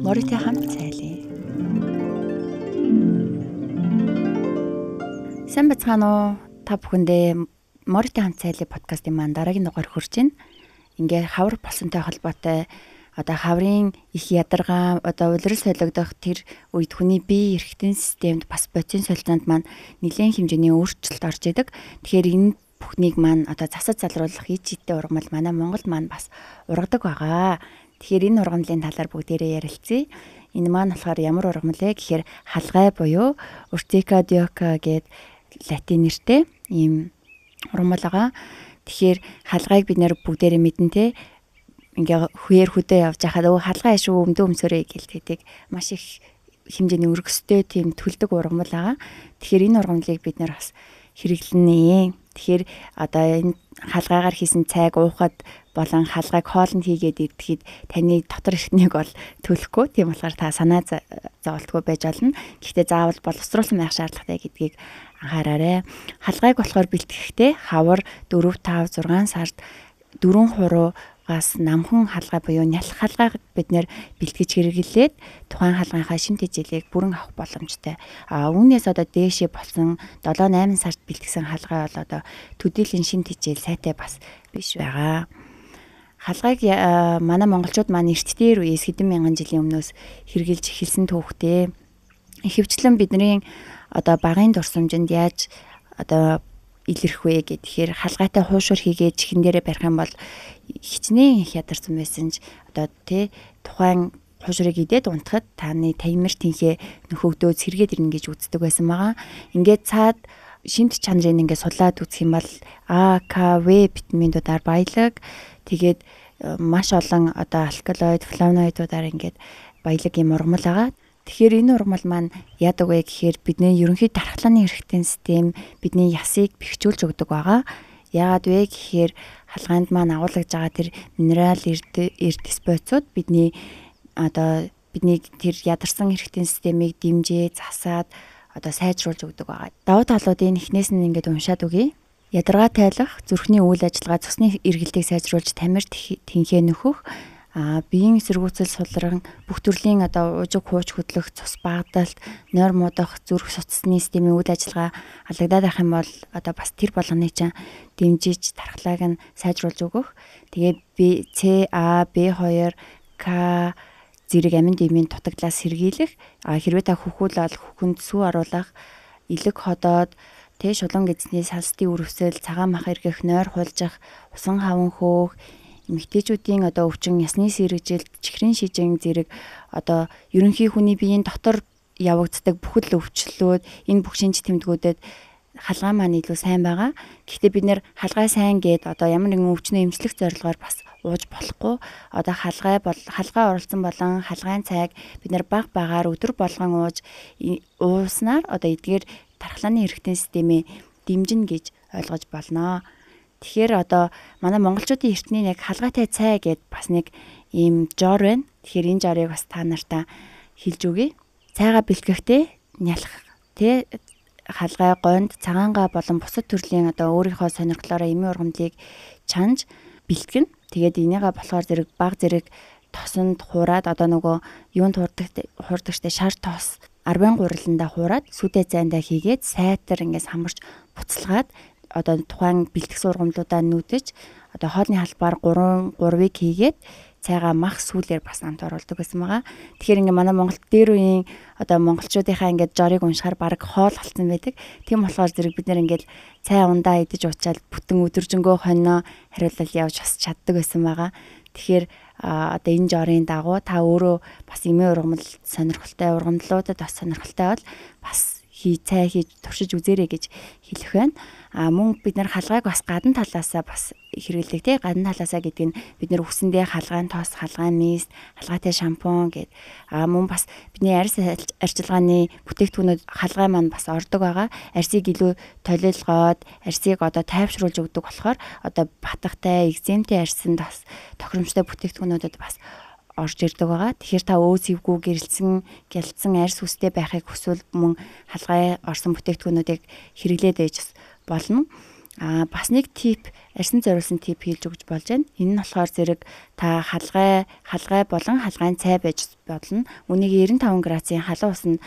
Моритой хамт цайлаа. Сайн бацгаана уу? Та бүхэндээ Моритой хамт цайлаа подкастын маань дараагийн дугаар хүрч байна. Ингээ хавар болсонтой холбоотой одоо хаврын их ядаргаа одоо улирал солигдох тэр үед хүний бие эрхтэн системд бас бодис солилцоонд маань нэлээд хэмжээний өөрчлөлт орж идэг. Тэгэхээр энэ бүхнийг маань одоо засаж залруулах ич иттэй ургамал манай Монголд маань бас ургадаг байгаа. Тэгэхээр энэ ургамлын талаар бүгдээрээ ярилцъя. Энэ маань болохоор ямар ургамал вэ гэхээр халгай буюу Urtica dioica гэдэг латин нэртэй ийм ургамал байгаа. Тэгэхээр халгайг бид нэр бүгдээрээ мэдэн те ингээ хүээр хөдөө явж хахад өө халгай шүү өмдөө өмсөрөө гэл тэгдэг маш их хэмжээний өргөстэй тийм төлдөг ургамал байгаа. Тэгэхээр энэ ургамлыг бид нэр бас хэрэглэнэ. Тэгэхээр одоо энэ халгаагаар хийсэн цайг уухад болон халгааг хоолнд хийгээд идэхэд таны дотор ихнийг бол төлөхгүй. Тийм болохоор та санаа зовлтгүй байж олно. Гэхдээ заавал боловсруулсан байх шаардлагатай гэдгийг анхаараарай. Халгааг болохоор бэлтгэхдээ хавар 4 5 6 сард дөрвөн хуруу гаас намхан халгаа буюу нялх халгааг бид нэр бэлтгэж хэрэглээд тухайн халгааныхаа шин тэжээлийг бүрэн авах боломжтой. А үүнээс одоо дээшээ болсон 7 8 сард бэлтгэсэн халгаа бол одоо төдийлөн шин тэжээл сайтай бас биш байгаа. Халгааг манай монголчууд маань эрт дээр үеэс хэдэн мянган жилийн өмнөөс хэрэгжилж эхэлсэн түүхтэй. Ихэвчлэн бидний одоо багын дурсамжинд яаж одоо илэрх вэ гэхээр халгайтай хуушур хийгээд чихэн дээрээ барих юм бол хичнээн их ядарсан байсан ч одоо тий тухайн хуушрыг идээд унтахад таны таймер тэнхээ нөхөгдөө сэргээд ирнэ гэж үздэг байсан байгаа. Ингээд цаад шинт чанарыг ингээд судлаад үзэх юм бол А, К, В витаминуудаар баялаг тэгээд э, маш олон одоо алкалоид, флавоноидуудаар ингээд баялаг юм ургамал байгаа. Тэгэхээр энэ ургамал маань яадаг вэ гэхээр бидний ерөнхий дархлааны эрхтэн систем бидний ясыг бэхжүүлж өгдөг байгаа. Яагаад вэ гэхээр халгаанд маань агуулгаж байгаа тэр минерал эрт спецууд бидний одоо бидний тэр ядарсан эрхтэн системийг дэмжээ, засаад одоо сайжруулж өгдөг байгаа. Давуу талуудын эхнээс нь ингээд уншаад өгье. Ядаргаа тайлах, зүрхний үйл ажиллагаа, цусны эргэлтийг сайжруулж тамир тэнхээ нөхөх а биеийн эсэргүүцэл сулран бүх төрлийн одоо уужиг хууч хөдлөх цус багадалт нойр муудах зүрх судасны системийн үйл ажиллагаа алагдаад байх юм бол одоо бас тэр болгоны чинь дэмжиж тархлааг нь сайжруулж өгөх. Тэгээ B C A B2 К зэрэг амин дэмийн дутагдлаас сэргийлэх. А хэрвээ та хөхүүл бол хөхөнд сүү оруулах, илэг ходоод тэ шулан гэзний салстын үрвсэл, цагаан мах эргэх, нойр хулжих, усан хаван хөөх эмэгтэйчүүдийн одоо өвчин ясны сэргэжил чихрийн шижин зэрэг одоо ерөнхий хүний биеийн дотор явагддаг бүхэл өвчлөлүүд энэ бүх шинж тэмдгүүдэд халгаа маань илүү сайн байгаа. Гэхдээ бид нэр халгаа сайн гээд одоо ямар нэгэн өвчнөө эмчлэх зорилгоор бас ууж болохгүй. Одоо халгаа бол халгаа оролцсон болон халгаан цайг бид нэр баг багаар өдөр болгон ууж ууснаар одоо эдгээр тархлааны эрхтэн системээ дэмжин гэж ойлгож болно. Тэгэхээр одоо манай монголчуудын эртний нэг халгаатай цай гэд бас нэг ийм жор байна. Тэгэхээр энэ жорыг бас та нартаа хэлж өгье. Цайгаа бэлтгэхдээ нялх тэ халгай гонд цагаанга болон бусад төрлийн одоо өөрийнхөө сонирхлоороо эмийн ургамлыг чанж бэлтгэн. Тэгээд энийгээ болохоор зэрэг баг зэрэг тосонд хураад одоо нөгөө юунд хурдаг хурдагчтай шар тос арбан гуриланда хураад сүдэ зайндаа хийгээд сайтар ингээс хамарч буцалгаад одоо тухайн бэлтгэх сургамжлуудаа нүүдэж одоо хоолны халбаар 3 3-ыг хийгээд цайгаа мах сүүлээр бас амт оруулдаг байсан байгаа. Тэгэхээр ингээ манай Монголд дээр үеийн одоо монголчуудынхаа ингээ жорыг уншихаар баг хоол болцсон байдаг. Тийм болохоор зэрэг бид нэр ингээл цай ундаа идэж уучаад бүтэн өдөржингөө хоньно хариулал явж бас чаддаг байсан байгаа. Тэгэхээр одоо энэ жорын дагуу та өөрөө бас эмээ ургамал сонирхолтой ургамлуудад бас сонирхолтой бол бас хий цай хийж туршиж үзээрэй гэж хэлэх байна. А мөн бид нар халгааг бас гадна талаасаа бас хэрэглэдэг тий гадна талаасаа гэдэг нь бид нар үсэндээ халгаан тоос, халгаан мис, халгаатай шампунь гэд а мөн бас бидний арьс арчилгааны бүтээгдэхүүнүүд халгаа маань бас ордог байгаа. Арьсыг илүү толилгоод, арьсыг одоо тайвшруулж өгдөг болохоор одоо батгатай, экземтэй арьсанд бас тохиромжтой бүтээгдэхүүнүүдэд бас орж ирдэг байгаа. Тэгэхээр та өөсөвгүй гэрэлсэн, гялцсан арьс үстэй байхыг хүсвэл мөн халгай орсон бүтээгдэхүүнүүдийг хэрэглээд байж болно. А бас нэг тип арьсан зориулсан тип хийж өгч болж байна. Энэ нь болохоор зэрэг та халгай халгай болон халгайн цай байж болно. Үнийг 95 градусын халуун усанд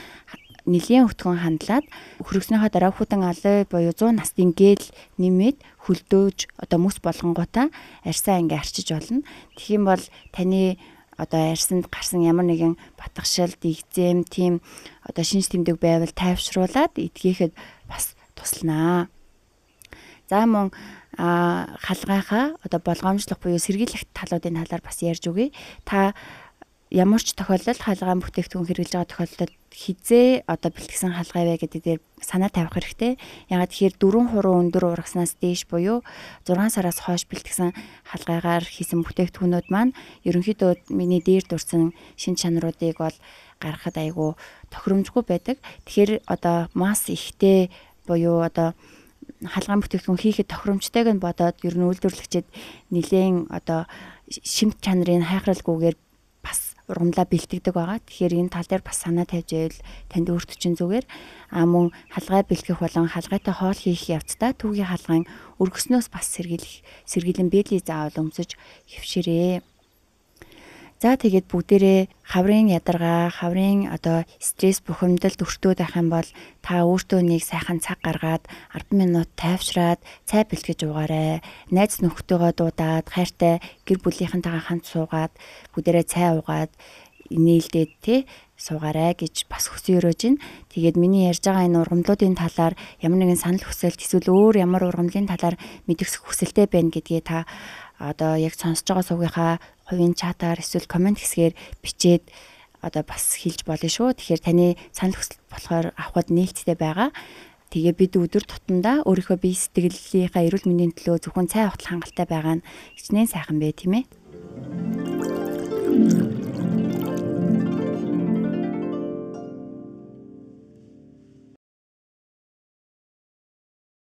нэлийн өтгөн хандлаад хөргснөөхөө дараа хүтэн алой буюу 100 настын гээл нэмээд хөлдөөж одоо мөс болгонгуудаа арьсаа ингээ арчиж болно. Юм бол таны одоо арьсанд гарсан ямар нэгэн батгшил, дэгзэм, тийм одоо шинж тэмдэг байвал тайвшруулад эдгээхэд бас тусланаа. За мөн халгайхаа одоо болгоомжлох буюу сэргийлэх талуудын талаар бас ярьж өгье. Та ямар ч тохиолдолд хаалгаан бүтээгдэхүүн хэрэглэж байгаа тохиолдолд хизээ одоо бэлтгэсэн хаалгаа вэ гэдэг дээр санаа тавих хэрэгтэй. Ягаад тэгэхээр дөрвөн хуруу өндөр ургаснаас дээш буюу 6 сараас хойш бэлтгэсэн хаалгаагаар хийсэн бүтээгдэхүүнүүд маань ерөнхийдөө миний дээр дурсан шин чанаруудыг бол гаргахад айгүй тохиромжгүй байдаг. Тэгэхээр одоо масс ихтэй буюу одоо халгаан бүтээгдэхүүн хийхэд тохиромжтойг нь бодоод ер нь үйлдвэрлэгчид нэлээд одоо шимт чанарыг хайхралгүйгээр бас ургамлаа бэлтгэдэг байгаа. Тэгэхээр энэ тал дээр бас санаа тавьж байвал танд өөрт чинь зүгээр а мөн халгай бэлтгэх болон халгайтай хоол хийх явцдаа түүгийн халгаан өргөснөөс бас сэргийлэх сэргийлэн бэлий заавал өмсөж хөвшөрөө. За тэгээд бүгдээрээ хаврын ядаргаа, хаврын одоо стресс бухимдалд өртөөд байх юм бол та өөртөө нэг сайхан цаг гаргаад 10 минут тайвшраад цай бэлтгэж уугаарай. Найз нөхдөөгөө дуудаад хайртай гэр бүлийнхэнтэйгээ хамт суугаад бүгдээрээ цай уугаад нээлдээд тий суугаарай гэж бас хүсээрөөж байна. Тэгээд миний ярьж байгаа энэ ургамлуудын талаар ямар нэгэн санал хүсэлт эсвэл өөр ямар ургамлын талаар мэдэх хүсэлтэй байна гэдгээ та одоо яг сонсож байгаа сувгийнхаа хувийн чатаар эсвэл комент хэсгээр бичээд одоо бас хэлж болно шүү. Тэгэхээр таны санал хүсэл болохоор авахд нээлттэй байгаа. Тэгээ бид өдөр тутамдаа өөрийнхөө бие сэтгэлийнхаа эрүүл мэндийн төлөө зөвхөн цай хутал хангалттай байгаа нь хичнээн сайхан бэ тийм ээ.